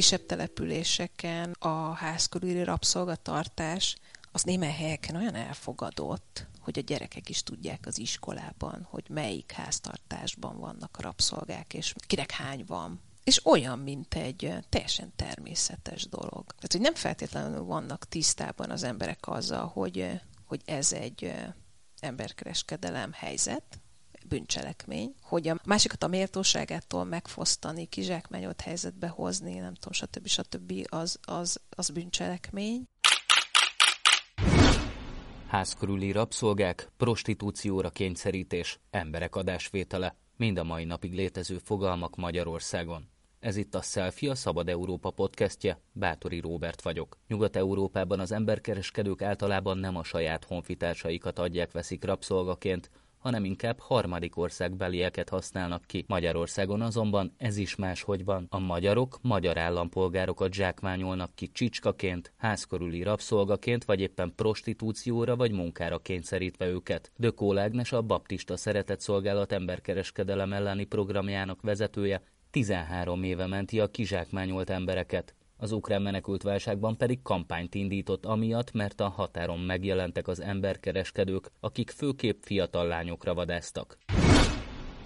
kisebb településeken a házkörüli rabszolgatartás az némely helyeken olyan elfogadott, hogy a gyerekek is tudják az iskolában, hogy melyik háztartásban vannak a rabszolgák, és kinek hány van. És olyan, mint egy teljesen természetes dolog. Tehát, hogy nem feltétlenül vannak tisztában az emberek azzal, hogy, hogy ez egy emberkereskedelem helyzet, bűncselekmény, hogy a másikat a méltóságától megfosztani, kizsákmányolt helyzetbe hozni, nem tudom, stb. stb. az, az, az bűncselekmény. Ház körüli rabszolgák, prostitúcióra kényszerítés, emberek adásvétele, mind a mai napig létező fogalmak Magyarországon. Ez itt a Selfie, a Szabad Európa podcastje, Bátori Róbert vagyok. Nyugat-Európában az emberkereskedők általában nem a saját honfitársaikat adják veszik rabszolgaként, hanem inkább harmadik országbelieket használnak ki. Magyarországon azonban ez is máshogy van. A magyarok magyar állampolgárokat zsákmányolnak ki csicskaként, házkörüli rabszolgaként, vagy éppen prostitúcióra vagy munkára kényszerítve őket. Dökó Lágnes a Baptista Szeretett Szolgálat emberkereskedelem elleni programjának vezetője 13 éve menti a kizsákmányolt embereket. Az ukrán menekült válságban pedig kampányt indított amiatt, mert a határon megjelentek az emberkereskedők, akik főképp fiatal lányokra vadáztak.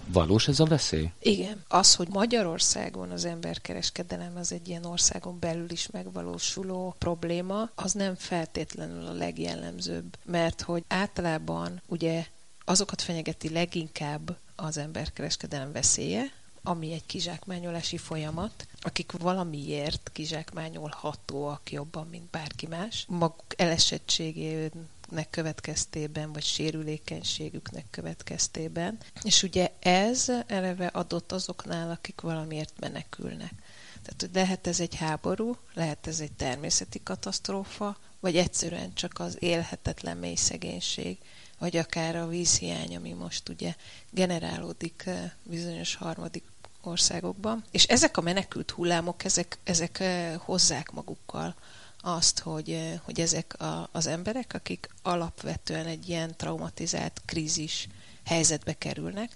Valós ez a veszély? Igen. Az, hogy Magyarországon az emberkereskedelem az egy ilyen országon belül is megvalósuló probléma, az nem feltétlenül a legjellemzőbb, mert hogy általában ugye azokat fenyegeti leginkább az emberkereskedelem veszélye, ami egy kizsákmányolási folyamat, akik valamiért kizsákmányolhatóak jobban, mint bárki más, maguk elesettségének következtében, vagy sérülékenységüknek következtében. És ugye ez eleve adott azoknál, akik valamiért menekülnek. Tehát lehet ez egy háború, lehet ez egy természeti katasztrófa, vagy egyszerűen csak az élhetetlen mély szegénység, vagy akár a vízhiány, ami most ugye generálódik eh, bizonyos harmadik országokban. És ezek a menekült hullámok, ezek, ezek eh, hozzák magukkal azt, hogy, eh, hogy ezek a, az emberek, akik alapvetően egy ilyen traumatizált krízis helyzetbe kerülnek,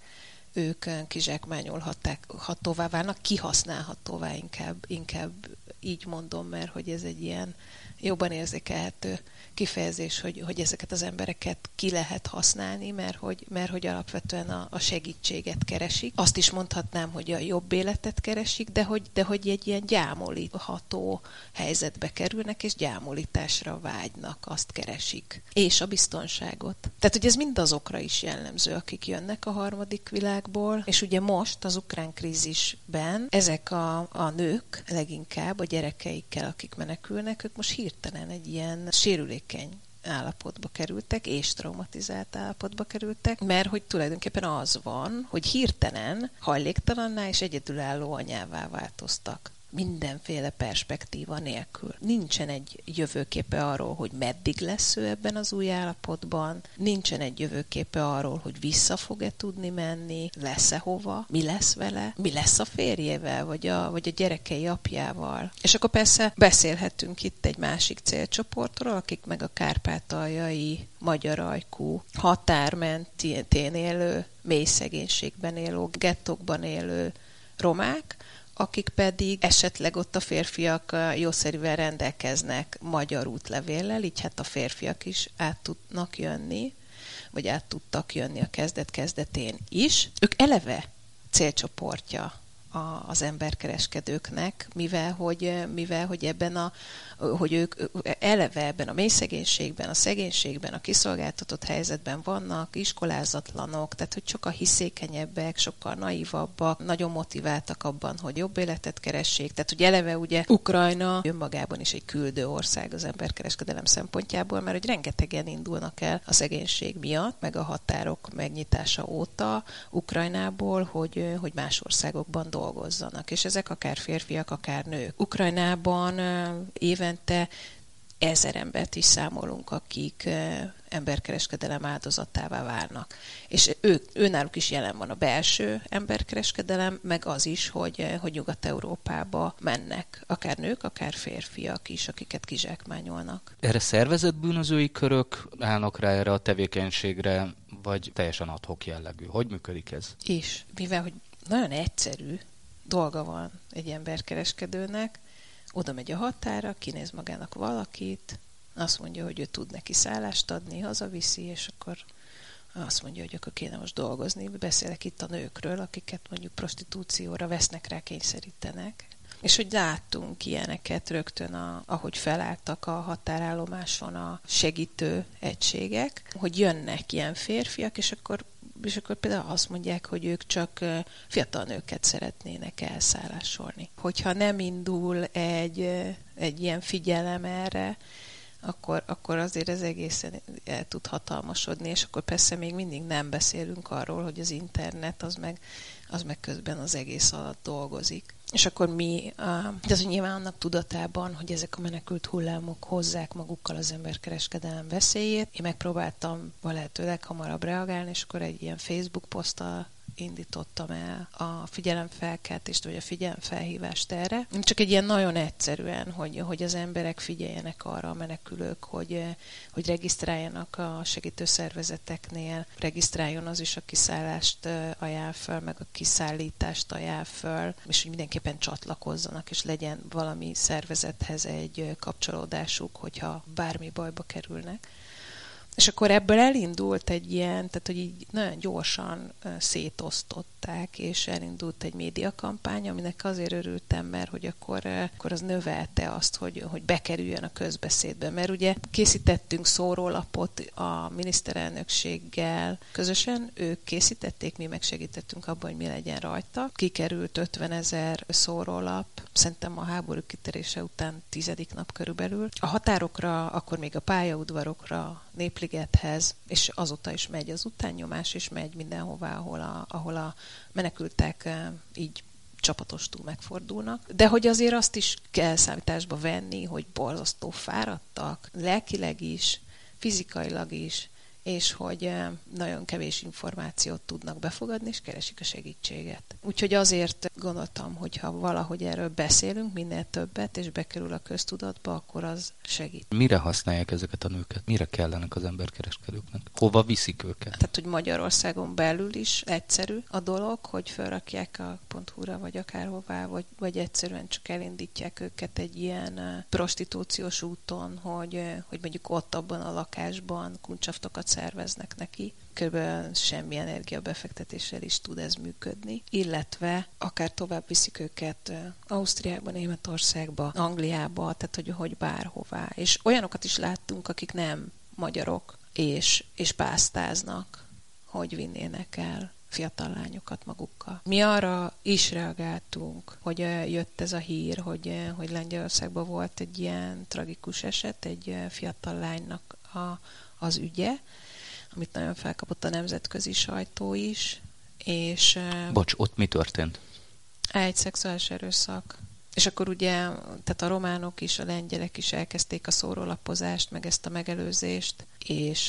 ők eh, kizsákmányolhatóvá válnak, kihasználhatóvá inkább, inkább így mondom, mert hogy ez egy ilyen jobban érzékelhető kifejezés, hogy, hogy ezeket az embereket ki lehet használni, mert hogy, mert hogy alapvetően a, a segítséget keresik. Azt is mondhatnám, hogy a jobb életet keresik, de hogy, de hogy egy ilyen gyámolítható helyzetbe kerülnek, és gyámolításra vágynak, azt keresik. És a biztonságot. Tehát, hogy ez mind azokra is jellemző, akik jönnek a harmadik világból, és ugye most az ukrán krízisben ezek a, a nők leginkább a gyerekeikkel, akik menekülnek, ők most hirtelen egy ilyen sérülék sérülékeny állapotba kerültek, és traumatizált állapotba kerültek, mert hogy tulajdonképpen az van, hogy hirtelen hajléktalanná és egyedülálló anyává változtak mindenféle perspektíva nélkül. Nincsen egy jövőképe arról, hogy meddig lesz ő ebben az új állapotban, nincsen egy jövőképe arról, hogy vissza fog-e tudni menni, lesz-e hova, mi lesz vele, mi lesz a férjével, vagy a, vagy a gyerekei apjával. És akkor persze beszélhetünk itt egy másik célcsoportról, akik meg a kárpátaljai magyar ajkú, határmentén élő, mély szegénységben élő, gettókban élő romák, akik pedig esetleg ott a férfiak jószerűen rendelkeznek magyar útlevéllel, így hát a férfiak is át tudnak jönni, vagy át tudtak jönni a kezdet-kezdetén is. Ők eleve célcsoportja a, az emberkereskedőknek, mivel hogy, mivel hogy ebben a, hogy ők eleve ebben a mély szegénységben, a szegénységben, a kiszolgáltatott helyzetben vannak, iskolázatlanok, tehát hogy sokkal hiszékenyebbek, sokkal naivabbak, nagyon motiváltak abban, hogy jobb életet keressék. Tehát, hogy eleve ugye Ukrajna önmagában is egy küldő ország az emberkereskedelem szempontjából, mert hogy rengetegen indulnak el a szegénység miatt, meg a határok megnyitása óta Ukrajnából, hogy, hogy más országokban dolgozzanak. És ezek akár férfiak, akár nők. Ukrajnában éve évente ezer embert is számolunk, akik emberkereskedelem áldozatává válnak. És ő, őnáluk is jelen van a belső emberkereskedelem, meg az is, hogy, hogy Nyugat-Európába mennek, akár nők, akár férfiak is, akiket kizsákmányolnak. Erre szervezett bűnözői körök állnak rá erre a tevékenységre, vagy teljesen adhok jellegű? Hogy működik ez? És mivel, hogy nagyon egyszerű dolga van egy emberkereskedőnek, oda megy a határa, kinéz magának valakit, azt mondja, hogy ő tud neki szállást adni, hazaviszi, és akkor azt mondja, hogy akkor kéne most dolgozni. Beszélek itt a nőkről, akiket mondjuk prostitúcióra vesznek rá, kényszerítenek. És hogy láttunk ilyeneket rögtön, a, ahogy felálltak a határállomáson a segítő egységek, hogy jönnek ilyen férfiak, és akkor és akkor például azt mondják, hogy ők csak fiatal nőket szeretnének elszállásolni. Hogyha nem indul egy, egy ilyen figyelem erre, akkor, akkor azért ez egészen el tud hatalmasodni, és akkor persze még mindig nem beszélünk arról, hogy az internet az meg, az meg közben az egész alatt dolgozik. És akkor mi, de az nyilván annak tudatában, hogy ezek a menekült hullámok hozzák magukkal az emberkereskedelem veszélyét, én megpróbáltam a lehető leghamarabb reagálni, és akkor egy ilyen Facebook poszttal indítottam el a figyelemfelkeltést, vagy a figyelemfelhívást erre. Csak egy ilyen nagyon egyszerűen, hogy, hogy az emberek figyeljenek arra a menekülők, hogy, hogy regisztráljanak a segítőszervezeteknél, regisztráljon az is, a kiszállást ajánl föl, meg a kiszállítást ajánl föl, és hogy mindenképpen csatlakozzanak, és legyen valami szervezethez egy kapcsolódásuk, hogyha bármi bajba kerülnek. És akkor ebből elindult egy ilyen, tehát hogy így nagyon gyorsan szétosztották, és elindult egy médiakampány, aminek azért örültem, mert hogy akkor, akkor az növelte azt, hogy, hogy bekerüljön a közbeszédbe. Mert ugye készítettünk szórólapot a miniszterelnökséggel közösen, ők készítették, mi megsegítettünk abban, hogy mi legyen rajta. Kikerült 50 ezer szórólap, szerintem a háború kitörése után tizedik nap körülbelül. A határokra, akkor még a pályaudvarokra, Népligethez, és azóta is megy az utánnyomás, és megy mindenhová, ahol a, ahol a menekültek eh, így csapatostul megfordulnak. De hogy azért azt is kell számításba venni, hogy borzasztó fáradtak, lelkileg is, fizikailag is, és hogy eh, nagyon kevés információt tudnak befogadni, és keresik a segítséget. Úgyhogy azért gondoltam, hogy ha valahogy erről beszélünk minél többet, és bekerül a köztudatba, akkor az segít. Mire használják ezeket a nőket? Mire kellenek az emberkereskedőknek? Hova viszik őket? Tehát, hogy Magyarországon belül is egyszerű a dolog, hogy felrakják a .hu-ra, vagy akárhová, vagy, vagy egyszerűen csak elindítják őket egy ilyen eh, prostitúciós úton, hogy, eh, hogy mondjuk ott abban a lakásban kuncsaftokat szerveznek neki, kb. semmi energiabefektetéssel is tud ez működni, illetve akár tovább viszik őket Ausztriába, Németországba, Angliába, tehát hogy, hogy bárhová. És olyanokat is láttunk, akik nem magyarok, és, és pásztáznak, hogy vinnének el fiatal lányokat magukkal. Mi arra is reagáltunk, hogy jött ez a hír, hogy, hogy Lengyelországban volt egy ilyen tragikus eset, egy fiatal lánynak a, az ügye, amit nagyon felkapott a nemzetközi sajtó is. És, Bocs, ott mi történt? Egy szexuális erőszak. És akkor ugye, tehát a románok is, a lengyelek is elkezdték a szórólapozást, meg ezt a megelőzést, és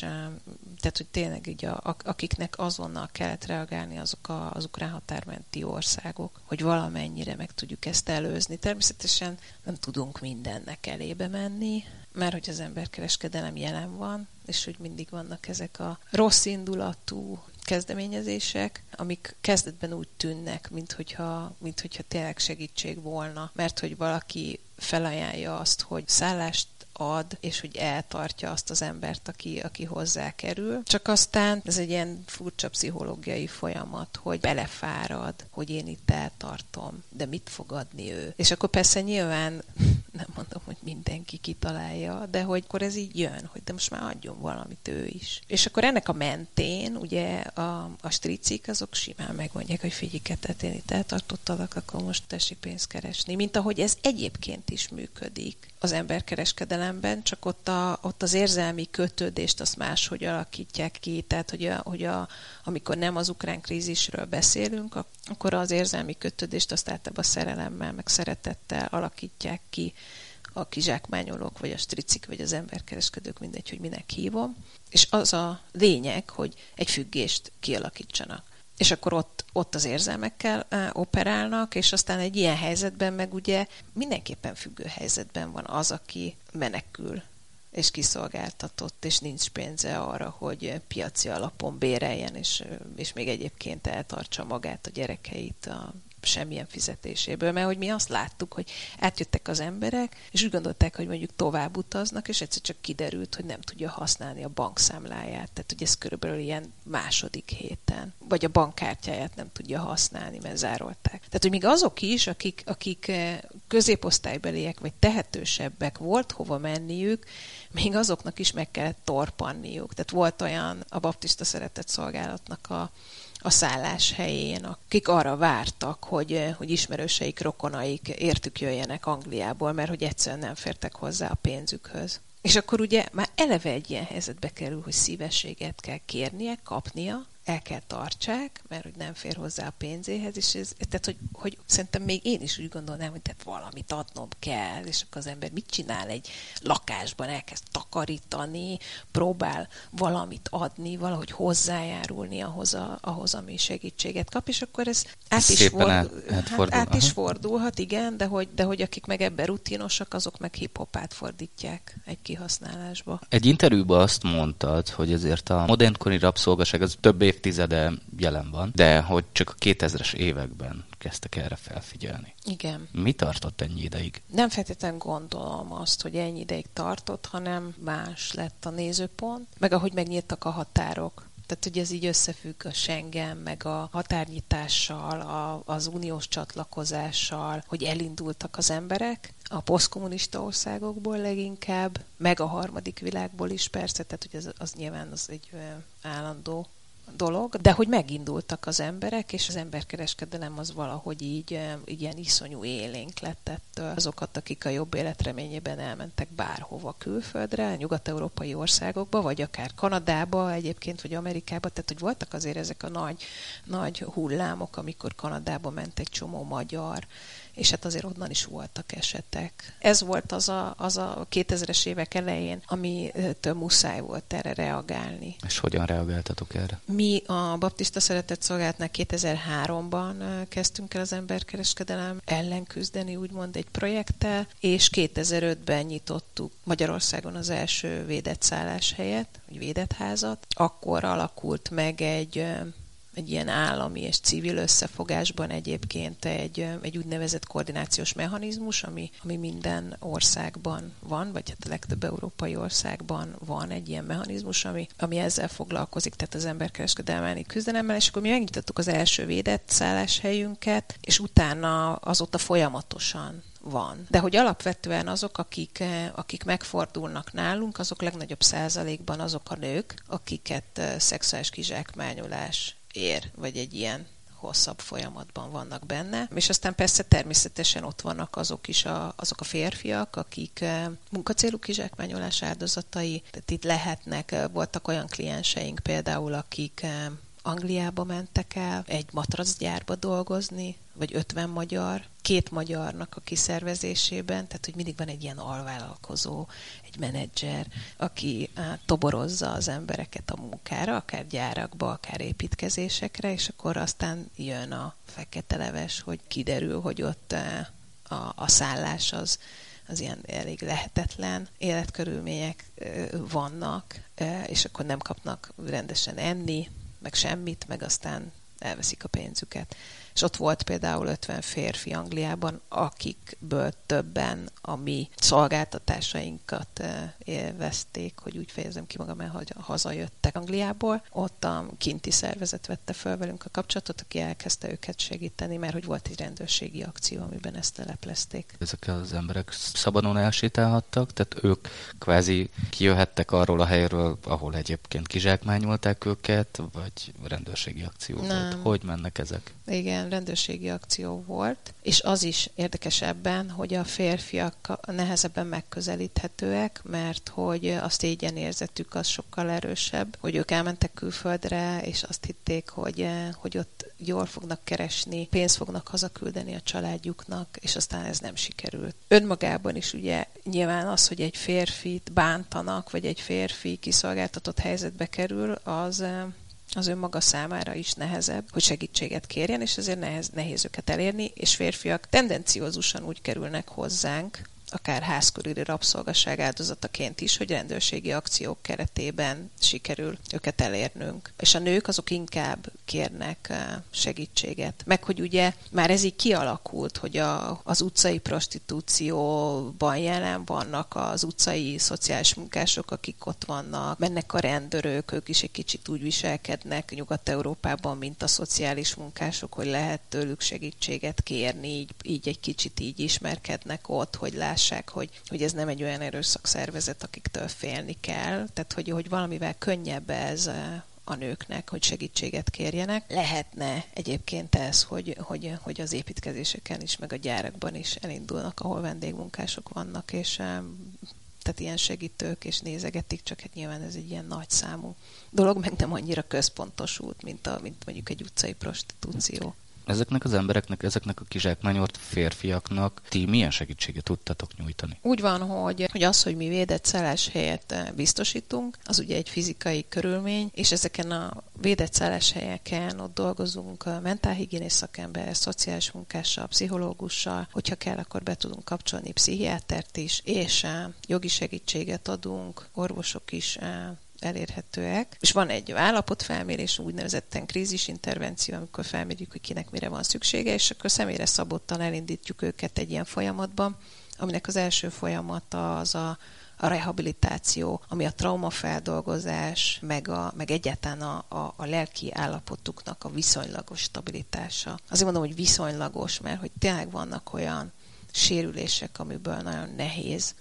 tehát, hogy tényleg így a, akiknek azonnal kellett reagálni, azok a, az ukrán határmenti országok, hogy valamennyire meg tudjuk ezt előzni. Természetesen nem tudunk mindennek elébe menni, mert hogy az emberkereskedelem jelen van, és hogy mindig vannak ezek a rossz indulatú kezdeményezések, amik kezdetben úgy tűnnek, mint hogyha, mint hogyha tényleg segítség volna, mert hogy valaki felajánlja azt, hogy szállást ad, és hogy eltartja azt az embert, aki, aki hozzá kerül. Csak aztán ez egy ilyen furcsa pszichológiai folyamat, hogy belefárad, hogy én itt eltartom, de mit fog adni ő? És akkor persze nyilván nem mondom, hogy mindenki kitalálja, de hogy akkor ez így jön, hogy de most már adjon valamit ő is. És akkor ennek a mentén, ugye a, a stricik azok simán megmondják, hogy figyelj, tehát én itt eltartottalak, akkor most tessék pénzt keresni. Mint ahogy ez egyébként is működik az emberkereskedelemben, csak ott, a, ott az érzelmi kötődést azt máshogy alakítják ki, tehát hogy, a, hogy a, amikor nem az ukrán krízisről beszélünk, akkor az érzelmi kötődést azt általában szerelemmel, meg szeretettel alakítják ki. A kizsákmányolók, vagy a stricik, vagy az emberkereskedők, mindegy, hogy minek hívom. És az a lényeg, hogy egy függést kialakítsanak és akkor ott, ott az érzelmekkel operálnak, és aztán egy ilyen helyzetben meg ugye mindenképpen függő helyzetben van az, aki menekül és kiszolgáltatott, és nincs pénze arra, hogy piaci alapon béreljen, és, és még egyébként eltartsa magát, a gyerekeit, a semmilyen fizetéséből, mert hogy mi azt láttuk, hogy átjöttek az emberek, és úgy gondolták, hogy mondjuk tovább utaznak, és egyszer csak kiderült, hogy nem tudja használni a bankszámláját. Tehát, hogy ez körülbelül ilyen második héten. Vagy a bankkártyáját nem tudja használni, mert zárolták. Tehát, hogy még azok is, akik, akik eh, középosztálybeliek, vagy tehetősebbek, volt hova menniük, még azoknak is meg kellett torpanniuk. Tehát volt olyan a baptista szeretett szolgálatnak a a szállás helyén, akik arra vártak, hogy, eh, hogy ismerőseik, rokonaik értük jöjjenek Angliából, mert hogy egyszerűen nem fértek hozzá a pénzükhöz. És akkor ugye már eleve egy ilyen helyzetbe kerül, hogy szívességet kell kérnie, kapnia, el kell tartsák, mert hogy nem fér hozzá a pénzéhez, és ez, tehát, hogy, hogy szerintem még én is úgy gondolnám, hogy tehát valamit adnom kell, és akkor az ember mit csinál egy lakásban, elkezd takarítani, próbál valamit adni, valahogy hozzájárulni ahhoz, a, ahhoz ami segítséget kap, és akkor ez át is, fordul, át, hát, át is fordulhat, igen, de hogy, de hogy akik meg ebben rutinosak, azok meg hip-hopát fordítják egy kihasználásba. Egy interjúban azt mondtad, hogy ezért a modernkori rabszolgaság az több év évtizede jelen van, de hogy csak a 2000-es években kezdtek erre felfigyelni. Igen. Mi tartott ennyi ideig? Nem feltétlenül gondolom azt, hogy ennyi ideig tartott, hanem más lett a nézőpont, meg ahogy megnyíltak a határok. Tehát, hogy ez így összefügg a Schengen, meg a határnyitással, a, az uniós csatlakozással, hogy elindultak az emberek, a posztkommunista országokból leginkább, meg a harmadik világból is persze, tehát hogy ez, az nyilván az egy állandó dolog, de hogy megindultak az emberek, és az emberkereskedelem az valahogy így, eh, így ilyen iszonyú élénk lett ettől. Azokat, akik a jobb életreményében elmentek bárhova külföldre, nyugat-európai országokba, vagy akár Kanadába egyébként, vagy Amerikába, tehát hogy voltak azért ezek a nagy, nagy hullámok, amikor Kanadába ment egy csomó magyar, és hát azért onnan is voltak esetek. Ez volt az a, az a 2000-es évek elején, amitől muszáj volt erre reagálni. És hogyan reagáltatok erre? Mi a Baptista Szeretett Szolgálatnál 2003-ban kezdtünk el az emberkereskedelem ellen küzdeni, úgymond egy projekttel, és 2005-ben nyitottuk Magyarországon az első védett szálláshelyet, vagy védett házat. Akkor alakult meg egy egy ilyen állami és civil összefogásban egyébként egy, egy úgynevezett koordinációs mechanizmus, ami, ami minden országban van, vagy hát a legtöbb európai országban van egy ilyen mechanizmus, ami, ami ezzel foglalkozik, tehát az emberkereskedelmeni küzdelemmel, és akkor mi megnyitottuk az első védett szálláshelyünket, és utána azóta folyamatosan van. De hogy alapvetően azok, akik, akik megfordulnak nálunk, azok legnagyobb százalékban azok a nők, akiket szexuális kizsákmányolás ér, vagy egy ilyen hosszabb folyamatban vannak benne. És aztán persze természetesen ott vannak azok is a, azok a férfiak, akik eh, munkacélú kizsákmányolás áldozatai, tehát itt lehetnek, eh, voltak olyan klienseink például, akik eh, Angliába mentek el egy matracgyárba dolgozni, vagy 50 magyar, két magyarnak a kiszervezésében, tehát hogy mindig van egy ilyen alvállalkozó, egy menedzser, aki toborozza az embereket a munkára, akár gyárakba, akár építkezésekre, és akkor aztán jön a fekete leves, hogy kiderül, hogy ott a, a szállás az, az ilyen elég lehetetlen életkörülmények vannak, és akkor nem kapnak rendesen enni, meg semmit, meg aztán elveszik a pénzüket és ott volt például 50 férfi Angliában, akikből többen a mi szolgáltatásainkat eh, élvezték, hogy úgy fejezem ki magam hogy hazajöttek Angliából. Ott a kinti szervezet vette fel velünk a kapcsolatot, aki elkezdte őket segíteni, mert hogy volt egy rendőrségi akció, amiben ezt teleplezték. Ezek az emberek szabadon elsétálhattak, tehát ők kvázi kijöhettek arról a helyről, ahol egyébként kizsákmányolták őket, vagy rendőrségi akció Nem. volt. Hogy mennek ezek? Igen, rendőrségi akció volt, és az is érdekes ebben, hogy a férfiak nehezebben megközelíthetőek, mert hogy a érzetük az sokkal erősebb, hogy ők elmentek külföldre, és azt hitték, hogy, hogy ott jól fognak keresni, pénzt fognak hazaküldeni a családjuknak, és aztán ez nem sikerült. Önmagában is ugye nyilván az, hogy egy férfit bántanak, vagy egy férfi kiszolgáltatott helyzetbe kerül, az az önmaga számára is nehezebb, hogy segítséget kérjen, és ezért nehez, nehéz őket elérni, és férfiak tendenciózusan úgy kerülnek hozzánk, akár házkörüli rabszolgasság áldozataként is, hogy rendőrségi akciók keretében sikerül őket elérnünk. És a nők azok inkább kérnek segítséget. Meg hogy ugye már ez így kialakult, hogy a, az utcai prostitúcióban jelen vannak az utcai szociális munkások, akik ott vannak, mennek a rendőrök, ők is egy kicsit úgy viselkednek Nyugat-Európában, mint a szociális munkások, hogy lehet tőlük segítséget kérni, így, így egy kicsit így ismerkednek ott, hogy lássák, hogy, hogy ez nem egy olyan erőszakszervezet, akiktől félni kell, tehát hogy, hogy valamivel könnyebb ez a nőknek, hogy segítséget kérjenek. Lehetne egyébként ez, hogy, hogy, hogy az építkezéseken is, meg a gyárakban is elindulnak, ahol vendégmunkások vannak, és tehát ilyen segítők és nézegetik, csak hát nyilván ez egy ilyen nagy számú dolog, meg nem annyira központosult, mint, a, mint mondjuk egy utcai prostitúció. Ezeknek az embereknek, ezeknek a kizsákmányolt férfiaknak ti milyen segítséget tudtatok nyújtani? Úgy van, hogy, hogy az, hogy mi védett szállás helyet eh, biztosítunk, az ugye egy fizikai körülmény, és ezeken a védett szállás helyeken ott dolgozunk a mentálhigiénész szakember, szociális munkással, pszichológussal, hogyha kell, akkor be tudunk kapcsolni pszichiátert is, és eh, jogi segítséget adunk, orvosok is eh, elérhetőek. És van egy állapotfelmérés, úgynevezetten krízisintervenció, amikor felmérjük, hogy kinek mire van szüksége, és akkor személyre szabottan elindítjuk őket egy ilyen folyamatban, aminek az első folyamata az a a rehabilitáció, ami a traumafeldolgozás, meg, a, meg egyáltalán a, a, a lelki állapotuknak a viszonylagos stabilitása. Azért mondom, hogy viszonylagos, mert hogy tényleg vannak olyan sérülések, amiből nagyon nehéz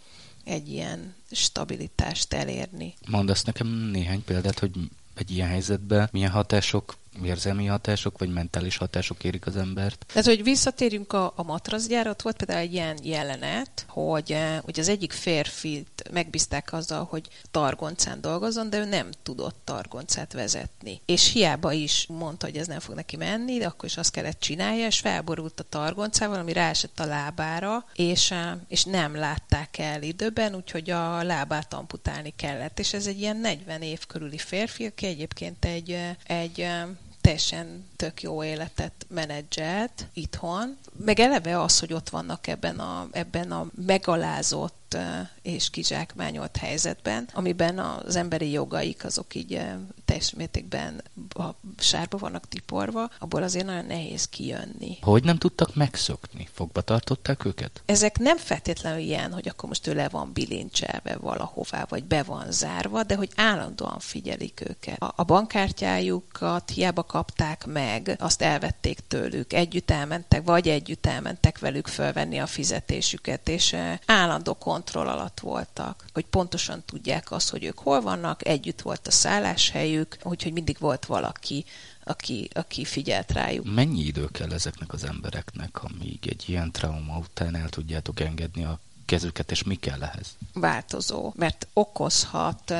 egy ilyen stabilitást elérni. Mondasz nekem néhány példát, hogy egy ilyen helyzetben milyen hatások érzelmi hatások, vagy mentális hatások érik az embert. Tehát, hogy visszatérjünk a, a matraszgyára, ott volt például egy ilyen jelenet, hogy, eh, hogy az egyik férfit megbízták azzal, hogy targoncán dolgozon, de ő nem tudott targoncát vezetni. És hiába is mondta, hogy ez nem fog neki menni, de akkor is azt kellett csinálja, és felborult a targoncával, ami ráesett a lábára, és, eh, és nem látták el időben, úgyhogy a lábát amputálni kellett. És ez egy ilyen 40 év körüli férfi, aki egyébként egy, eh, egy teljesen tök jó életet menedzselt itthon, meg eleve az, hogy ott vannak ebben a, ebben a megalázott és kizsákmányolt helyzetben, amiben az emberi jogaik azok így teljes mértékben a sárba vannak tiporva, abból azért nagyon nehéz kijönni. Hogy nem tudtak megszokni? Fogba tartották őket? Ezek nem feltétlenül ilyen, hogy akkor most ő le van bilincselve valahová, vagy be van zárva, de hogy állandóan figyelik őket. A, a bankkártyájukat hiába kapták meg, azt elvették tőlük, együtt elmentek, vagy együtt elmentek velük fölvenni a fizetésüket, és állandó kontroll alatt voltak, hogy pontosan tudják azt, hogy ők hol vannak, együtt volt a szálláshelyük, úgyhogy mindig volt valaki, aki, aki figyelt rájuk. Mennyi idő kell ezeknek az embereknek, amíg egy ilyen trauma után el tudjátok engedni a kezüket, és mi kell ehhez? Változó, mert okozhat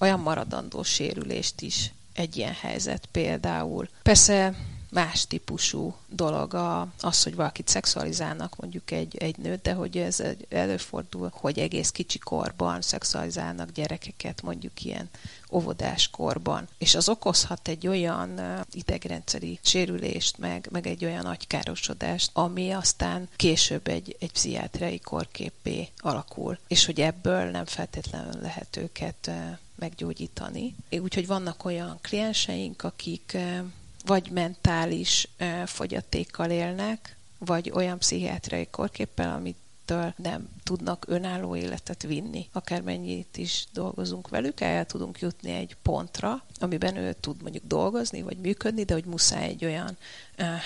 olyan maradandó sérülést is egy ilyen helyzet például. Persze más típusú dolog a, az, hogy valakit szexualizálnak mondjuk egy, egy nőt, de hogy ez előfordul, hogy egész kicsi korban szexualizálnak gyerekeket mondjuk ilyen óvodás korban, és az okozhat egy olyan idegrendszeri sérülést, meg, meg egy olyan agykárosodást, ami aztán később egy, egy pszichiátriai korképé alakul, és hogy ebből nem feltétlenül lehet őket meggyógyítani. Úgyhogy vannak olyan klienseink, akik vagy mentális fogyatékkal élnek, vagy olyan pszichiátriai korképpel, amit nem tudnak önálló életet vinni. Akármennyit is dolgozunk velük, el tudunk jutni egy pontra, amiben ő tud mondjuk dolgozni, vagy működni, de hogy muszáj egy olyan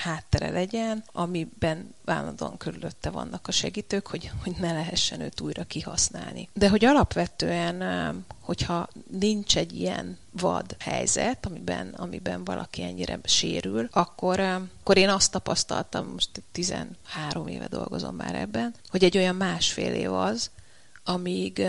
háttere legyen, amiben állandóan körülötte vannak a segítők, hogy, hogy ne lehessen őt újra kihasználni. De hogy alapvetően, hogyha nincs egy ilyen vad helyzet, amiben, amiben valaki ennyire sérül, akkor, akkor én azt tapasztaltam, most 13 éve dolgozom már ebben, hogy egy olyan másfél év az, amíg,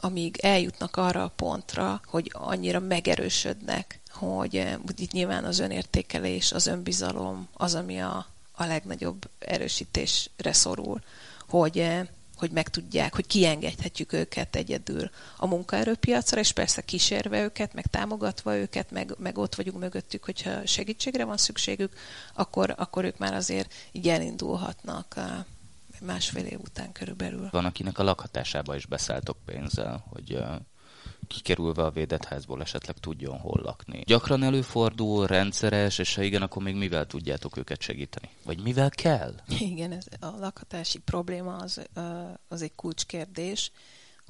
amíg eljutnak arra a pontra, hogy annyira megerősödnek, hogy itt nyilván az önértékelés, az önbizalom az, ami a, a legnagyobb erősítésre szorul, hogy hogy megtudják, hogy kiengedhetjük őket egyedül a munkaerőpiacra, és persze kísérve őket, meg támogatva őket, meg, meg ott vagyunk mögöttük, hogyha segítségre van szükségük, akkor, akkor ők már azért így elindulhatnak másfél év után körülbelül. Van, akinek a lakhatásába is beszálltok pénzzel, hogy kikerülve a védett házból esetleg tudjon hol lakni. Gyakran előfordul, rendszeres, és ha igen, akkor még mivel tudjátok őket segíteni? Vagy mivel kell? Igen, ez a lakhatási probléma az, az egy kulcskérdés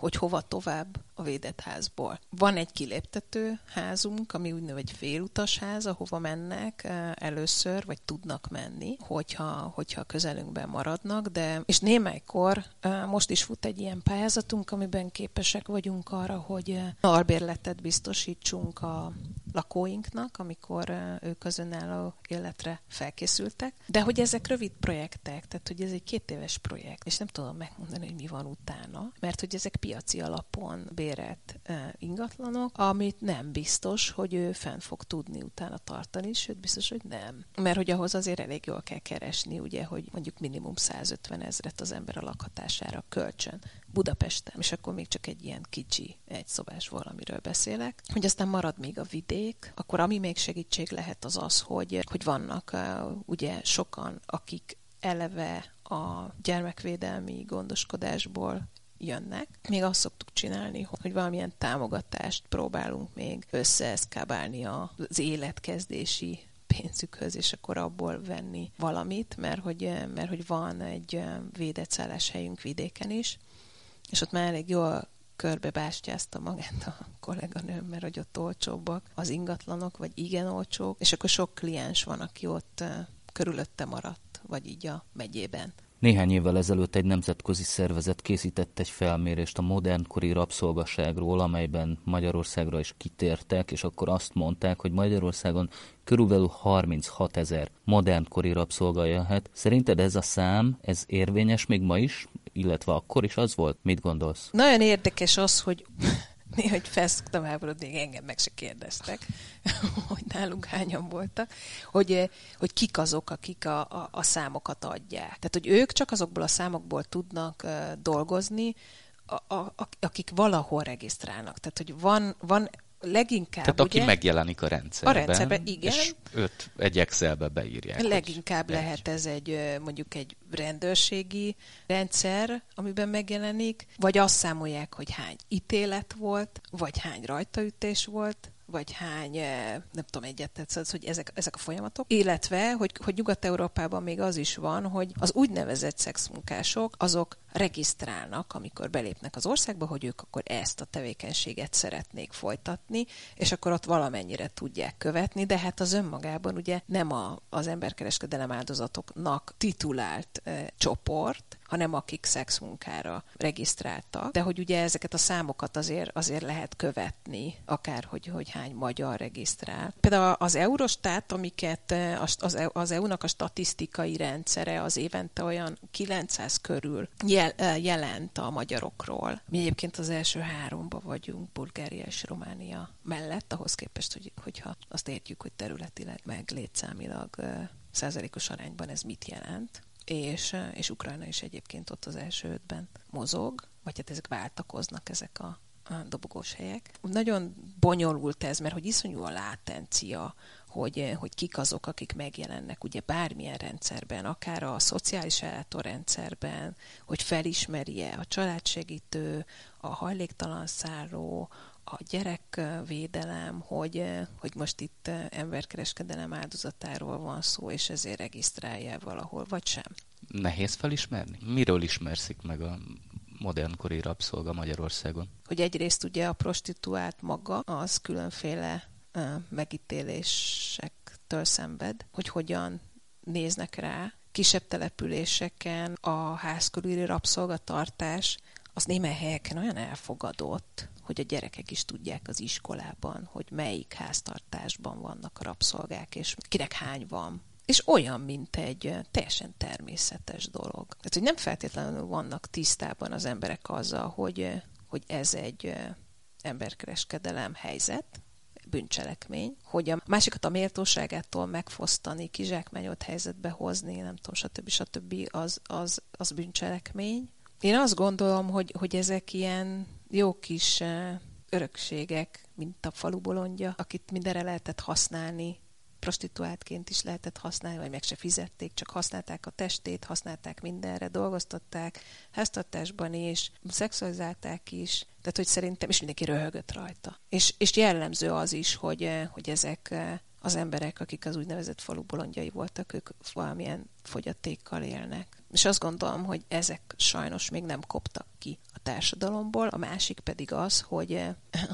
hogy hova tovább a védett házból. Van egy kiléptető házunk, ami úgynevezett félutas ház, ahova mennek eh, először, vagy tudnak menni, hogyha, hogyha közelünkben maradnak, de és némelykor eh, most is fut egy ilyen pályázatunk, amiben képesek vagyunk arra, hogy eh, albérletet biztosítsunk a lakóinknak, amikor ők az önálló életre felkészültek. De hogy ezek rövid projektek, tehát hogy ez egy két éves projekt, és nem tudom megmondani, hogy mi van utána, mert hogy ezek piaci alapon bérelt ingatlanok, amit nem biztos, hogy ő fenn fog tudni utána tartani, sőt biztos, hogy nem. Mert hogy ahhoz azért elég jól kell keresni, ugye, hogy mondjuk minimum 150 ezret az ember a lakhatására kölcsön Budapesten, és akkor még csak egy ilyen kicsi egyszobás valamiről beszélek, hogy aztán marad még a vidék, akkor ami még segítség lehet az az, hogy, hogy vannak ugye sokan, akik eleve a gyermekvédelmi gondoskodásból jönnek. Még azt szoktuk csinálni, hogy valamilyen támogatást próbálunk még összeeszkábálni az életkezdési pénzükhöz, és akkor abból venni valamit, mert hogy, mert hogy van egy védett szálláshelyünk vidéken is, és ott már elég jól körbe bástyázta magát a kolléganőm, mert hogy ott olcsóbbak az ingatlanok, vagy igen olcsók, és akkor sok kliens van, aki ott körülötte maradt, vagy így a megyében. Néhány évvel ezelőtt egy nemzetközi szervezet készített egy felmérést a modernkori rabszolgaságról, amelyben Magyarországra is kitértek, és akkor azt mondták, hogy Magyarországon körülbelül 36 ezer modernkori rabszolga élhet. Szerinted ez a szám, ez érvényes még ma is, illetve akkor is az volt? Mit gondolsz? Nagyon érdekes az, hogy néha, hogy felszoktam háborodni, engem meg se kérdeztek, hogy nálunk hányan voltak, hogy, hogy kik azok, akik a, a, a számokat adják. Tehát, hogy ők csak azokból a számokból tudnak uh, dolgozni, a, a, akik valahol regisztrálnak. Tehát, hogy van, van leginkább... Tehát aki ugye, megjelenik a rendszerben. A rendszerben, igen. És őt egy Excelbe beírják. Leginkább lehet ez egy mondjuk egy rendőrségi rendszer, amiben megjelenik, vagy azt számolják, hogy hány ítélet volt, vagy hány rajtaütés volt, vagy hány, nem tudom, egyet tetszett, hogy ezek, ezek a folyamatok. Illetve, hogy, hogy Nyugat-Európában még az is van, hogy az úgynevezett szexmunkások, azok regisztrálnak, amikor belépnek az országba, hogy ők akkor ezt a tevékenységet szeretnék folytatni, és akkor ott valamennyire tudják követni, de hát az önmagában ugye nem a, az emberkereskedelem áldozatoknak titulált e, csoport, hanem akik szexmunkára regisztráltak. De hogy ugye ezeket a számokat azért, azért lehet követni, akár hogy, hogy hány magyar regisztrál. Például az Eurostat, amiket az, az EU-nak a statisztikai rendszere az évente olyan 900 körül jelent a magyarokról. Mi egyébként az első háromba vagyunk, Bulgária és Románia mellett, ahhoz képest, hogy, hogyha azt értjük, hogy területileg meg létszámilag százalékos arányban ez mit jelent és, és Ukrajna is egyébként ott az első ötben mozog, vagy hát ezek váltakoznak, ezek a, a dobogós helyek. Nagyon bonyolult ez, mert hogy iszonyú a látencia, hogy, hogy kik azok, akik megjelennek ugye bármilyen rendszerben, akár a szociális ellátórendszerben, hogy felismerje a családsegítő, a hajléktalan szálló, a gyerekvédelem, hogy, hogy most itt emberkereskedelem áldozatáról van szó, és ezért regisztrálja valahol, vagy sem. Nehéz felismerni? Miről ismerszik meg a modernkori rabszolga Magyarországon? Hogy egyrészt ugye a prostituált maga az különféle megítélésektől szenved, hogy hogyan néznek rá. Kisebb településeken a házkörüli rabszolgatartás az némely helyeken olyan elfogadott, hogy a gyerekek is tudják az iskolában, hogy melyik háztartásban vannak a rabszolgák, és kinek hány van. És olyan, mint egy teljesen természetes dolog. Tehát, hogy nem feltétlenül vannak tisztában az emberek azzal, hogy, hogy ez egy emberkereskedelem helyzet, bűncselekmény, hogy a másikat a méltóságától megfosztani, kizsákmányolt helyzetbe hozni, nem tudom, stb. stb. az, az, az bűncselekmény. Én azt gondolom, hogy, hogy ezek ilyen jó kis örökségek, mint a falu bolondja, akit mindenre lehetett használni, prostituáltként is lehetett használni, vagy meg se fizették, csak használták a testét, használták mindenre, dolgoztatták, háztartásban is, szexualizálták is, tehát hogy szerintem, és mindenki röhögött rajta. És, és jellemző az is, hogy, hogy ezek az emberek, akik az úgynevezett falu bolondjai voltak, ők valamilyen fogyatékkal élnek. És azt gondolom, hogy ezek sajnos még nem koptak ki a társadalomból, a másik pedig az, hogy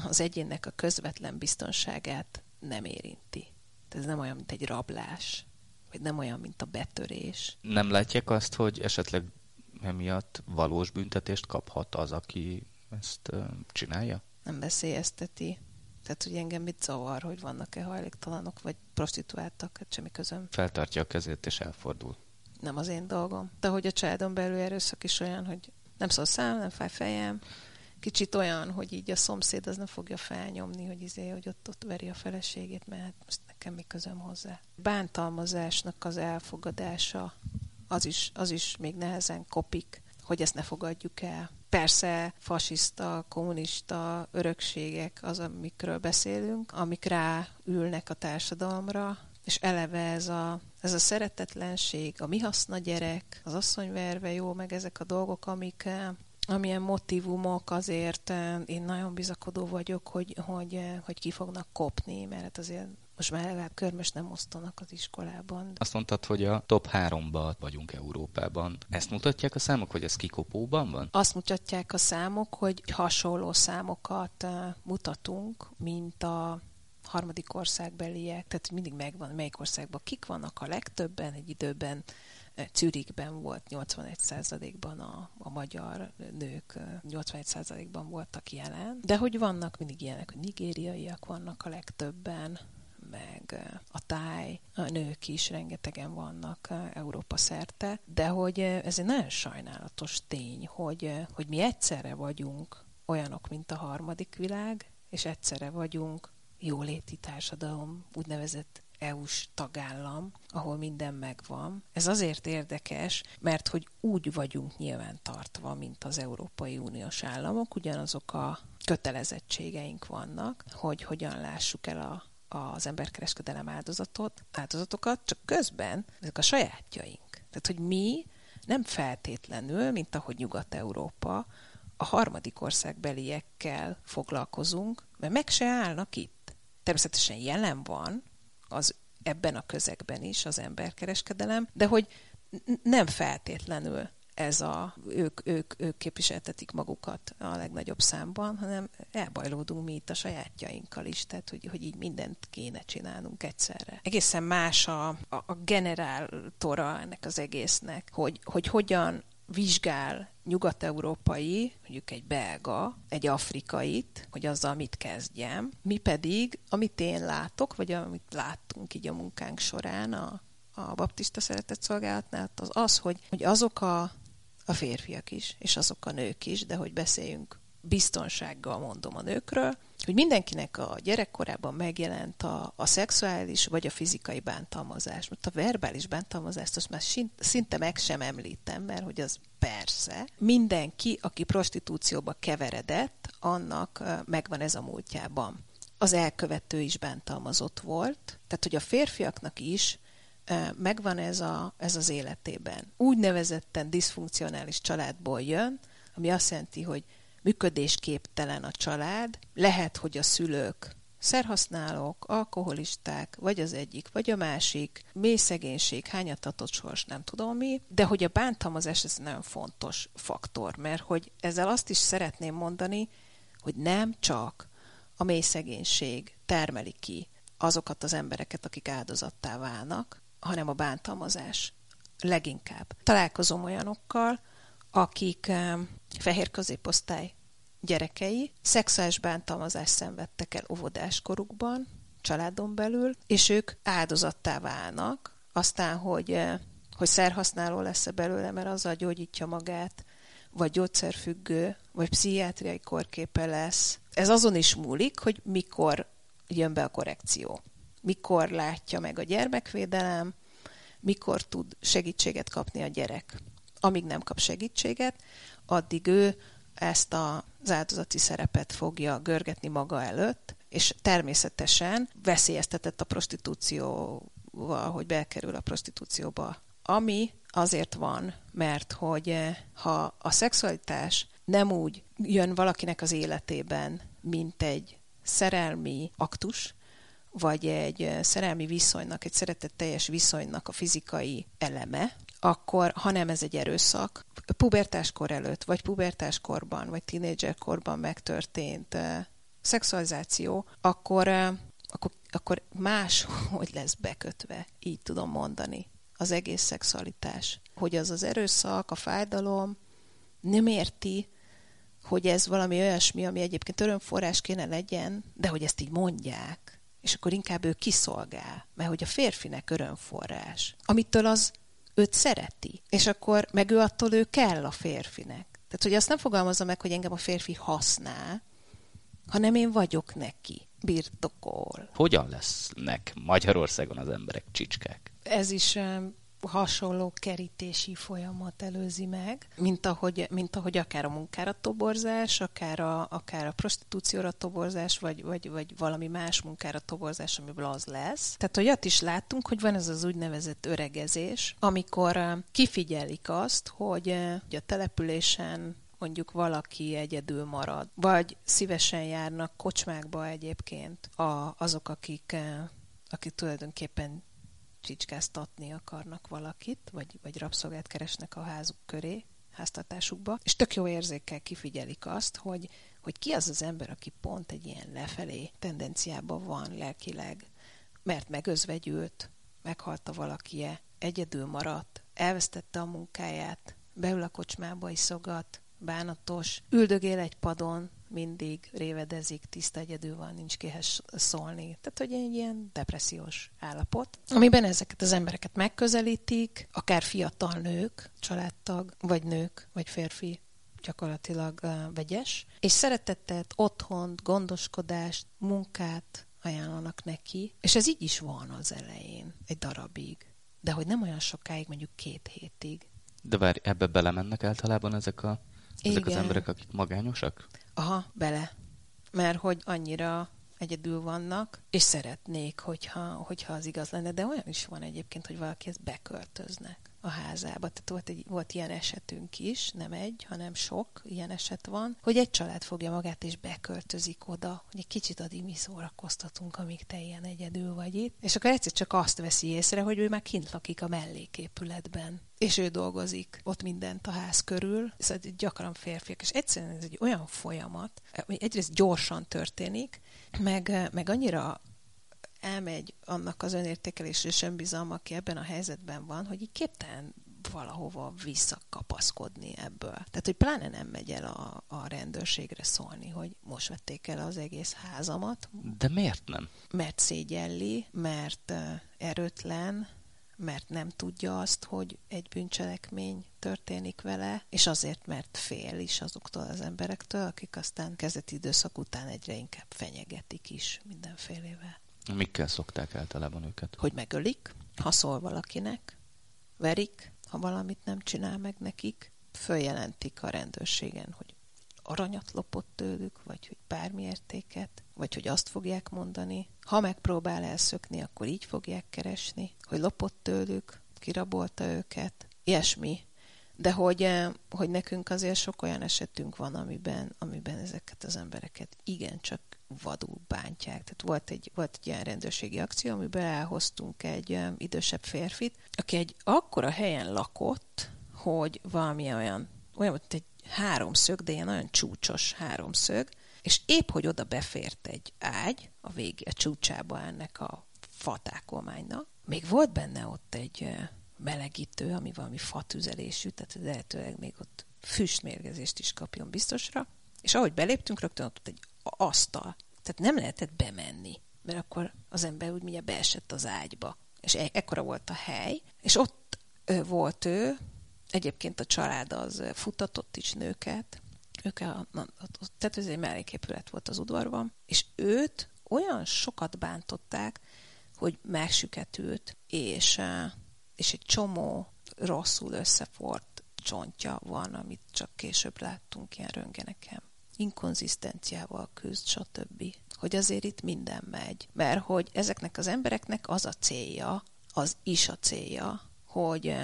az egyénnek a közvetlen biztonságát nem érinti. Ez nem olyan, mint egy rablás, vagy nem olyan, mint a betörés. Nem látják azt, hogy esetleg emiatt valós büntetést kaphat az, aki ezt csinálja? Nem veszélyezteti. Tehát, hogy engem mit zavar, hogy vannak-e hajléktalanok, vagy prostituáltak, hát semmi közöm. Feltartja a kezét és elfordul. Nem az én dolgom. De hogy a családon belül erőszak is olyan, hogy nem szól szám, nem fáj fejem, kicsit olyan, hogy így a szomszéd az nem fogja felnyomni, hogy izé, hogy ott, ott veri a feleségét, mert hát most nekem mi közöm hozzá. Bántalmazásnak az elfogadása, az is, az is még nehezen kopik, hogy ezt ne fogadjuk el. Persze fasiszta, kommunista örökségek az, amikről beszélünk, amik ráülnek a társadalomra, és eleve ez a, ez a szeretetlenség, a mi haszna gyerek, az asszonyverve jó, meg ezek a dolgok, amik amilyen motivumok azért én nagyon bizakodó vagyok, hogy, hogy, hogy ki fognak kopni, mert hát azért most már legalább körmös nem osztanak az iskolában. Azt mondtad, hogy a top háromba vagyunk Európában. Ezt mutatják a számok, hogy ez kikopóban van? Azt mutatják a számok, hogy hasonló számokat mutatunk, mint a harmadik országbeliek, tehát mindig megvan, melyik országban kik vannak a legtöbben, egy időben Zürichben volt 81%-ban a, a magyar nők, 81%-ban voltak jelen, de hogy vannak mindig ilyenek, hogy nigériaiak vannak a legtöbben, meg a táj, a nők is rengetegen vannak Európa szerte, de hogy ez egy nagyon sajnálatos tény, hogy, hogy mi egyszerre vagyunk olyanok, mint a harmadik világ, és egyszerre vagyunk jóléti társadalom, úgynevezett EU-s tagállam, ahol minden megvan. Ez azért érdekes, mert hogy úgy vagyunk nyilván tartva, mint az Európai Uniós államok, ugyanazok a kötelezettségeink vannak, hogy hogyan lássuk el a, az emberkereskedelem áldozatot, áldozatokat, csak közben ezek a sajátjaink. Tehát, hogy mi nem feltétlenül, mint ahogy Nyugat-Európa, a harmadik országbeliekkel foglalkozunk, mert meg se állnak itt. Természetesen jelen van, az ebben a közegben is az emberkereskedelem, de hogy nem feltétlenül ez a, ők, ők, ők képviseltetik magukat a legnagyobb számban, hanem elbajlódunk mi itt a sajátjainkkal is, tehát hogy, hogy így mindent kéne csinálnunk egyszerre. Egészen más a, a, a generáltora ennek az egésznek, hogy, hogy hogyan vizsgál nyugat-európai, mondjuk egy belga, egy afrikait, hogy azzal mit kezdjem. Mi pedig, amit én látok, vagy amit láttunk így a munkánk során a, a baptista szeretett szolgálatnál, az az, hogy, hogy azok a, a férfiak is, és azok a nők is, de hogy beszéljünk biztonsággal mondom a nőkről, hogy mindenkinek a gyerekkorában megjelent a, a szexuális vagy a fizikai bántalmazás. Mert a verbális bántalmazást azt már szinte meg sem említem, mert hogy az persze. Mindenki, aki prostitúcióba keveredett, annak megvan ez a múltjában. Az elkövető is bántalmazott volt, tehát hogy a férfiaknak is megvan ez, a, ez az életében. Úgynevezetten diszfunkcionális családból jön, ami azt jelenti, hogy működésképtelen a család, lehet, hogy a szülők szerhasználók, alkoholisták, vagy az egyik, vagy a másik, mély szegénység, hányatatott sors, nem tudom mi, de hogy a bántalmazás ez nagyon fontos faktor, mert hogy ezzel azt is szeretném mondani, hogy nem csak a mély szegénység termeli ki azokat az embereket, akik áldozattá válnak, hanem a bántalmazás leginkább. Találkozom olyanokkal, akik fehér középosztály gyerekei szexuális bántalmazást szenvedtek el óvodáskorukban, családon belül, és ők áldozattá válnak, aztán, hogy, eh, hogy szerhasználó lesz-e belőle, mert azzal gyógyítja magát, vagy gyógyszerfüggő, vagy pszichiátriai korképe lesz. Ez azon is múlik, hogy mikor jön be a korrekció. Mikor látja meg a gyermekvédelem, mikor tud segítséget kapni a gyerek. Amíg nem kap segítséget, addig ő ezt az áldozati szerepet fogja görgetni maga előtt, és természetesen veszélyeztetett a prostitúcióval, hogy bekerül a prostitúcióba. Ami azért van, mert hogy eh, ha a szexualitás nem úgy jön valakinek az életében, mint egy szerelmi aktus, vagy egy szerelmi viszonynak, egy szeretetteljes viszonynak a fizikai eleme, akkor, ha nem ez egy erőszak, pubertáskor előtt, vagy pubertáskorban, vagy tínédzserkorban megtörtént uh, szexualizáció, akkor, uh, akkor, akkor más, hogy lesz bekötve, így tudom mondani, az egész szexualitás. Hogy az az erőszak, a fájdalom nem érti, hogy ez valami olyasmi, ami egyébként örömforrás kéne legyen, de hogy ezt így mondják, és akkor inkább ő kiszolgál, mert hogy a férfinek örömforrás, amitől az őt szereti, és akkor meg ő attól ő kell a férfinek. Tehát, hogy azt nem fogalmazza meg, hogy engem a férfi használ, hanem én vagyok neki, birtokol. Hogyan lesznek Magyarországon az emberek csicskák? Ez is hasonló kerítési folyamat előzi meg, mint ahogy, mint ahogy akár a munkára toborzás, akár a, akár a prostitúcióra toborzás, vagy, vagy, vagy valami más munkára toborzás, amiből az lesz. Tehát, ott is láttunk, hogy van ez az úgynevezett öregezés, amikor kifigyelik azt, hogy, hogy a településen mondjuk valaki egyedül marad, vagy szívesen járnak kocsmákba egyébként a, azok, akik, akik tulajdonképpen csicskáztatni akarnak valakit, vagy, vagy rabszolgát keresnek a házuk köré, háztartásukba, és tök jó érzékkel kifigyelik azt, hogy, hogy ki az az ember, aki pont egy ilyen lefelé tendenciában van lelkileg, mert megözvegyült, meghalta valakie, egyedül maradt, elvesztette a munkáját, beül a kocsmába, iszogat, bánatos, üldögél egy padon, mindig révedezik, tiszta egyedül van, nincs kihez szólni. Tehát, hogy egy ilyen depressziós állapot, amiben ezeket az embereket megközelítik, akár fiatal nők, családtag, vagy nők, vagy férfi, gyakorlatilag uh, vegyes, és szeretettet, otthont, gondoskodást, munkát ajánlanak neki, és ez így is van az elején, egy darabig, de hogy nem olyan sokáig, mondjuk két hétig. De várj, ebbe belemennek általában ezek a ezek Igen. az emberek, akik magányosak? Aha, bele. Mert hogy annyira egyedül vannak, és szeretnék, hogyha, hogyha az igaz lenne, de olyan is van egyébként, hogy valaki ezt beköltöznek a házába. Tehát volt, egy, volt ilyen esetünk is, nem egy, hanem sok ilyen eset van, hogy egy család fogja magát és beköltözik oda, hogy egy kicsit addig mi szórakoztatunk, amíg te ilyen egyedül vagy itt. És akkor egyszer csak azt veszi észre, hogy ő már kint lakik a melléképületben. És ő dolgozik ott mindent a ház körül, szóval gyakran férfiak, és egyszerűen ez egy olyan folyamat, ami egyrészt gyorsan történik, meg, meg annyira elmegy annak az önértékelés és önbizalma, aki ebben a helyzetben van, hogy így képtelen valahova visszakapaszkodni ebből. Tehát, hogy pláne nem megy el a, a rendőrségre szólni, hogy most vették el az egész házamat. De miért nem? Mert szégyelli, mert erőtlen, mert nem tudja azt, hogy egy bűncselekmény történik vele, és azért, mert fél is azoktól az emberektől, akik aztán kezdeti időszak után egyre inkább fenyegetik is mindenfélevel. Mikkel szokták általában őket? Hogy megölik, ha szól valakinek, verik, ha valamit nem csinál meg nekik, följelentik a rendőrségen, hogy aranyat lopott tőlük, vagy hogy bármi értéket, vagy hogy azt fogják mondani. Ha megpróbál elszökni, akkor így fogják keresni, hogy lopott tőlük, kirabolta őket, ilyesmi. De hogy, eh, hogy nekünk azért sok olyan esetünk van, amiben, amiben ezeket az embereket igencsak vadul bántják. Tehát volt egy, volt egy ilyen rendőrségi akció, amiben elhoztunk egy um, idősebb férfit, aki egy akkora helyen lakott, hogy valamilyen olyan, olyan volt egy háromszög, de ilyen nagyon csúcsos háromszög, és épp, hogy oda befért egy ágy a végé, a csúcsába ennek a fatákolmánynak, még volt benne ott egy melegítő, ami valami fatüzelésű, tehát lehetőleg még ott füstmérgezést is kapjon biztosra, és ahogy beléptünk, rögtön ott egy asztal. Tehát nem lehetett bemenni, mert akkor az ember úgy mindjárt beesett az ágyba. És e- ekkora volt a hely, és ott ö, volt ő, egyébként a család az futatott is nőket, ők a, a, a, tehát ez egy melléképület volt az udvarban, és őt olyan sokat bántották, hogy megsüketült, és, és egy csomó rosszul összefort csontja van, amit csak később láttunk ilyen röngeneken. inkonzisztenciával küzd, stb. Hogy azért itt minden megy. Mert hogy ezeknek az embereknek az a célja, az is a célja, hogy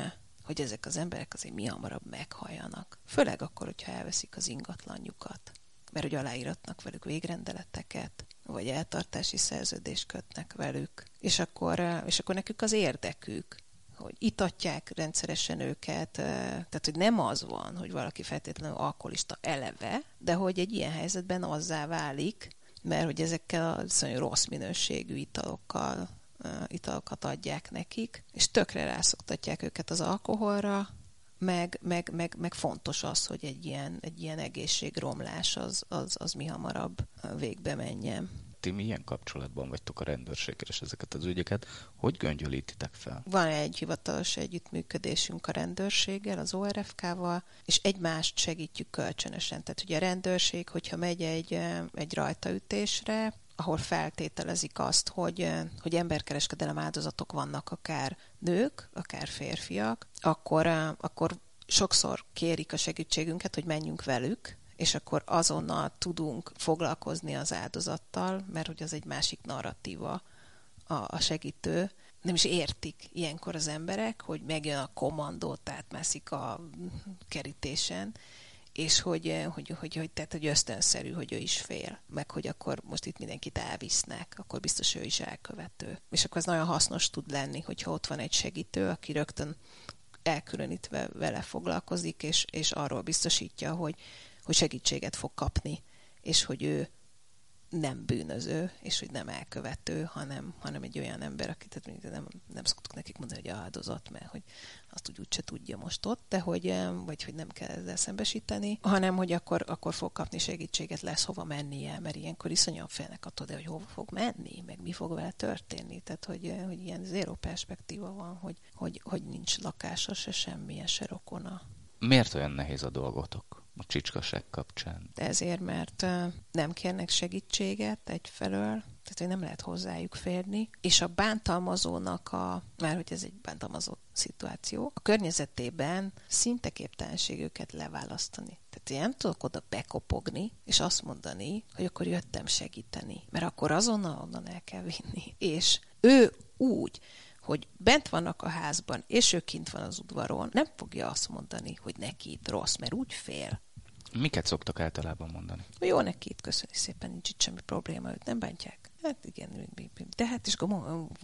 hogy ezek az emberek azért mi hamarabb meghalljanak. Főleg akkor, hogyha elveszik az ingatlanjukat. Mert hogy aláíratnak velük végrendeleteket, vagy eltartási szerződést kötnek velük. És akkor, és akkor nekük az érdekük, hogy itatják rendszeresen őket, tehát hogy nem az van, hogy valaki feltétlenül alkoholista eleve, de hogy egy ilyen helyzetben azzá válik, mert hogy ezekkel a viszonylag rossz minőségű italokkal italokat adják nekik, és tökre rászoktatják őket az alkoholra, meg, meg, meg, meg fontos az, hogy egy ilyen, egy ilyen egészségromlás az, az, az mi hamarabb végbe menjen ti milyen kapcsolatban vagytok a rendőrséggel és ezeket az ügyeket, hogy göngyölítitek fel? Van egy hivatalos együttműködésünk a rendőrséggel, az ORFK-val, és egymást segítjük kölcsönösen. Tehát ugye a rendőrség, hogyha megy egy, egy rajtaütésre, ahol feltételezik azt, hogy, hogy emberkereskedelem áldozatok vannak akár nők, akár férfiak, akkor, akkor sokszor kérik a segítségünket, hogy menjünk velük, és akkor azonnal tudunk foglalkozni az áldozattal, mert hogy az egy másik narratíva a, a segítő. Nem is értik ilyenkor az emberek, hogy megjön a kommandó, tehát mászik a kerítésen, és hogy, hogy, hogy, hogy, tehát, hogy ösztönszerű, hogy ő is fél, meg hogy akkor most itt mindenkit elvisznek, akkor biztos ő is elkövető. És akkor ez nagyon hasznos tud lenni, hogyha ott van egy segítő, aki rögtön elkülönítve vele foglalkozik, és, és arról biztosítja, hogy hogy segítséget fog kapni, és hogy ő nem bűnöző, és hogy nem elkövető, hanem, hanem egy olyan ember, akit tehát nem, nem szoktuk nekik mondani, hogy áldozat, mert hogy azt úgy úgyse tudja most ott, de hogy, vagy hogy nem kell ezzel szembesíteni, hanem hogy akkor, akkor fog kapni segítséget, lesz hova mennie, mert ilyenkor iszonyan félnek attól, de hogy hova fog menni, meg mi fog vele történni. Tehát, hogy, hogy ilyen zéró perspektíva van, hogy, hogy, hogy nincs lakása, se semmilyen, se rokona. Miért olyan nehéz a dolgotok? A csicskaság kapcsán. Ezért, mert nem kérnek segítséget egyfelől, tehát hogy nem lehet hozzájuk férni, és a bántalmazónak a, már hogy ez egy bántalmazó szituáció, a környezetében szinte képtelenség őket leválasztani. Tehát én nem tudok oda bekopogni, és azt mondani, hogy akkor jöttem segíteni, mert akkor azonnal onnan el kell vinni. És ő úgy, hogy bent vannak a házban, és ő kint van az udvaron, nem fogja azt mondani, hogy neki itt rossz, mert úgy fél. Miket szoktak általában mondani? Jó neki itt, köszöni szépen, nincs itt semmi probléma, őt nem bántják. Hát igen, de hát is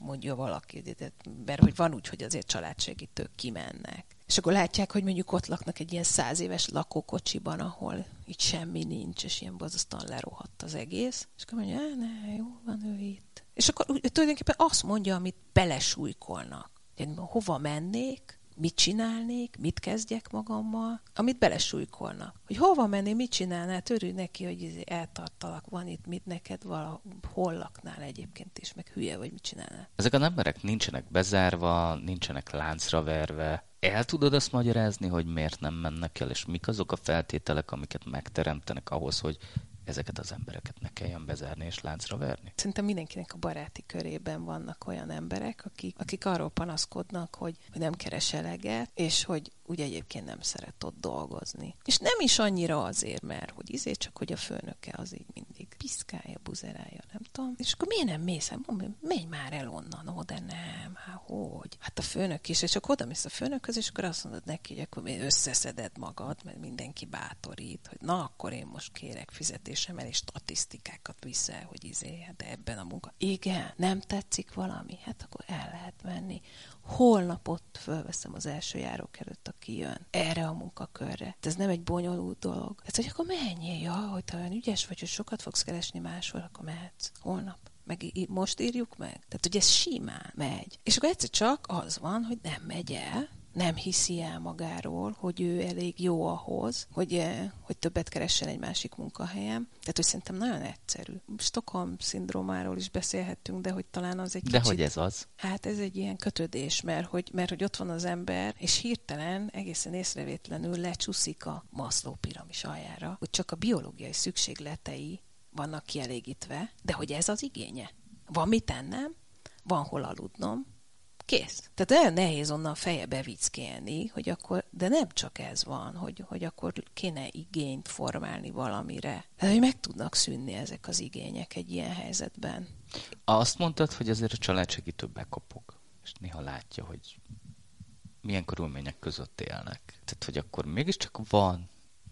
mondja valaki, de, mert hogy van úgy, hogy azért családsegítők kimennek. És akkor látják, hogy mondjuk ott laknak egy ilyen száz éves lakókocsiban, ahol itt semmi nincs, és ilyen borzasztóan lerohadt az egész. És akkor mondja, ne, jó, van ő itt. És akkor tulajdonképpen azt mondja, amit belesújkolnak. Hova mennék, mit csinálnék, mit kezdjek magammal, amit belesújkolnak. Hogy hova menni, mit csinálnál, törülj neki, hogy izé eltartalak, van itt mit neked valahol laknál egyébként is, meg hülye vagy, mit csinálnál. Ezek a emberek nincsenek bezárva, nincsenek láncra verve. El tudod azt magyarázni, hogy miért nem mennek el, és mik azok a feltételek, amiket megteremtenek ahhoz, hogy ezeket az embereket ne kelljen bezárni és láncra verni? Szerintem mindenkinek a baráti körében vannak olyan emberek, akik, akik arról panaszkodnak, hogy, nem keres eleget, és hogy ugye egyébként nem szeret ott dolgozni. És nem is annyira azért, mert hogy izé csak, hogy a főnöke az így mindig piszkálja, buzerálja, nem tudom. És akkor miért nem mész el? Mondom, menj már el onnan, ó, de nem, hát hogy? Hát a főnök is, és csak oda mész a főnökhöz, és akkor azt mondod neki, hogy akkor összeszeded magad, mert mindenki bátorít, hogy na, akkor én most kérek fizetésem és statisztikákat viszel, hogy izé, hát ebben a munka. Igen, nem tetszik valami? Hát akkor el lehet menni holnap ott fölveszem az első járók előtt, aki jön erre a munkakörre. Ez nem egy bonyolult dolog. Ez, hogy akkor menjél, ja, hogy te olyan ügyes vagy, hogy sokat fogsz keresni máshol, akkor mehetsz. Holnap meg most írjuk meg. Tehát, hogy ez simán megy. És akkor egyszer csak az van, hogy nem megy el, nem hiszi el magáról, hogy ő elég jó ahhoz, hogy, eh, hogy többet keressen egy másik munkahelyen. Tehát, hogy szerintem nagyon egyszerű. Stockholm szindrómáról is beszélhettünk, de hogy talán az egy De kicsit... hogy ez az? Hát ez egy ilyen kötődés, mert hogy, mert hogy ott van az ember, és hirtelen, egészen észrevétlenül lecsúszik a Maslow piramis aljára, hogy csak a biológiai szükségletei vannak kielégítve, de hogy ez az igénye. Van mit ennem, van hol aludnom, Kész. Tehát olyan nehéz onnan feje bevickélni, hogy akkor, de nem csak ez van, hogy, hogy akkor kéne igényt formálni valamire. Tehát, hogy meg tudnak szűnni ezek az igények egy ilyen helyzetben. Azt mondtad, hogy azért a családsegítő bekopog, és néha látja, hogy milyen körülmények között élnek. Tehát, hogy akkor mégiscsak van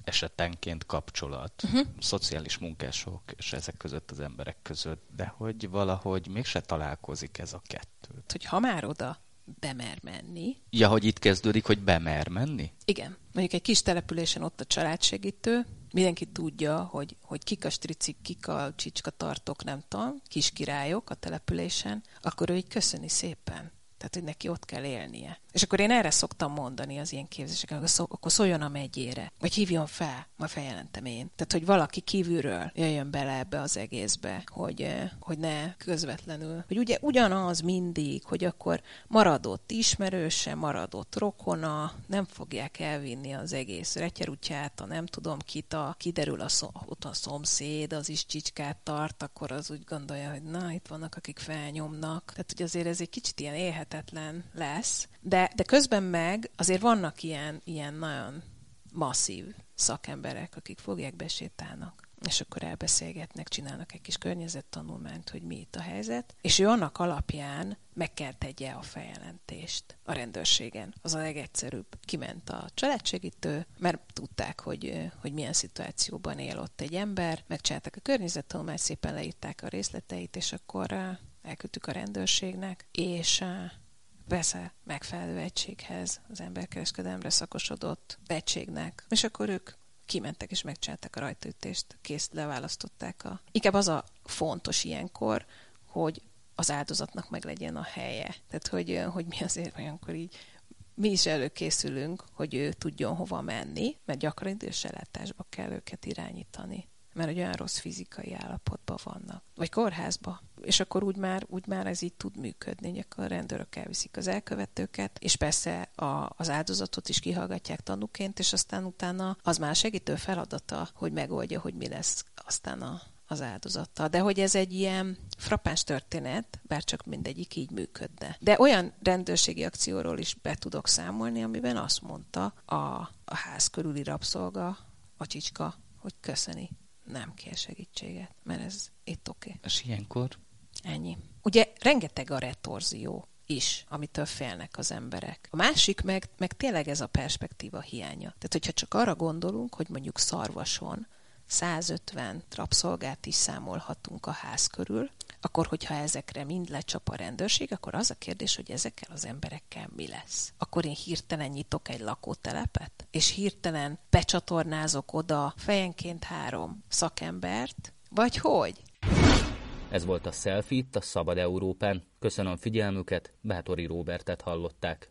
esetenként kapcsolat, uh-huh. szociális munkások és ezek között az emberek között, de hogy valahogy mégse találkozik ez a kettő. Hogy ha már oda bemer menni. Ja, hogy itt kezdődik, hogy bemer menni? Igen. Mondjuk egy kis településen ott a családsegítő, mindenki tudja, hogy, hogy kik a stricik, kik a csicska tartók, nem tudom, kis királyok a településen, akkor ő így köszöni szépen. Tehát, hogy neki ott kell élnie. És akkor én erre szoktam mondani az ilyen képzéseken, akkor, szó, akkor szóljon a megyére, vagy hívjon fel, majd feljelentem én. Tehát, hogy valaki kívülről jöjjön bele ebbe az egészbe, hogy, eh, hogy ne közvetlenül. Hogy ugye ugyanaz mindig, hogy akkor maradott ismerőse, maradott rokona, nem fogják elvinni az egész retyerutját, a nem tudom kit, a, kiderül a, szom, ott a szomszéd, az is csicskát tart, akkor az úgy gondolja, hogy na, itt vannak, akik felnyomnak. Tehát, hogy azért ez egy kicsit ilyen élhetetlen lesz, de de, közben meg azért vannak ilyen, ilyen nagyon masszív szakemberek, akik fogják, besétálnak és akkor elbeszélgetnek, csinálnak egy kis környezettanulmányt, hogy mi itt a helyzet, és ő annak alapján meg kell tegye a feljelentést a rendőrségen. Az a legegyszerűbb. Kiment a családsegítő, mert tudták, hogy, hogy milyen szituációban él ott egy ember, megcsinálták a környezettanulmányt, szépen leírták a részleteit, és akkor elküldtük a rendőrségnek, és persze megfelelő egységhez, az emberkereskedelemre szakosodott egységnek, és akkor ők kimentek és megcsinálták a rajtaütést, kész leválasztották a... Inkább az a fontos ilyenkor, hogy az áldozatnak meg legyen a helye. Tehát, hogy, hogy mi azért olyankor így mi is előkészülünk, hogy ő tudjon hova menni, mert gyakran idősellátásba kell őket irányítani mert egy olyan rossz fizikai állapotban vannak. Vagy kórházba. És akkor úgy már, úgy már ez így tud működni, hogy akkor a rendőrök elviszik az elkövetőket, és persze a, az áldozatot is kihallgatják tanúként, és aztán utána az már segítő feladata, hogy megoldja, hogy mi lesz aztán a, az áldozattal. De hogy ez egy ilyen frappáns történet, bár csak mindegyik így működne. De olyan rendőrségi akcióról is be tudok számolni, amiben azt mondta a, a ház körüli rabszolga, a csicska, hogy köszöni nem kér segítséget, mert ez itt oké. Okay. És ilyenkor? Ennyi. Ugye rengeteg a retorzió is, amitől félnek az emberek. A másik meg, meg tényleg ez a perspektíva hiánya. Tehát, hogyha csak arra gondolunk, hogy mondjuk szarvason 150 rabszolgát is számolhatunk a ház körül, akkor hogyha ezekre mind lecsap a rendőrség, akkor az a kérdés, hogy ezekkel az emberekkel mi lesz. Akkor én hirtelen nyitok egy lakótelepet, és hirtelen becsatornázok oda fejenként három szakembert, vagy hogy? Ez volt a Selfie itt a Szabad Európán. Köszönöm figyelmüket, Bátori Róbertet hallották.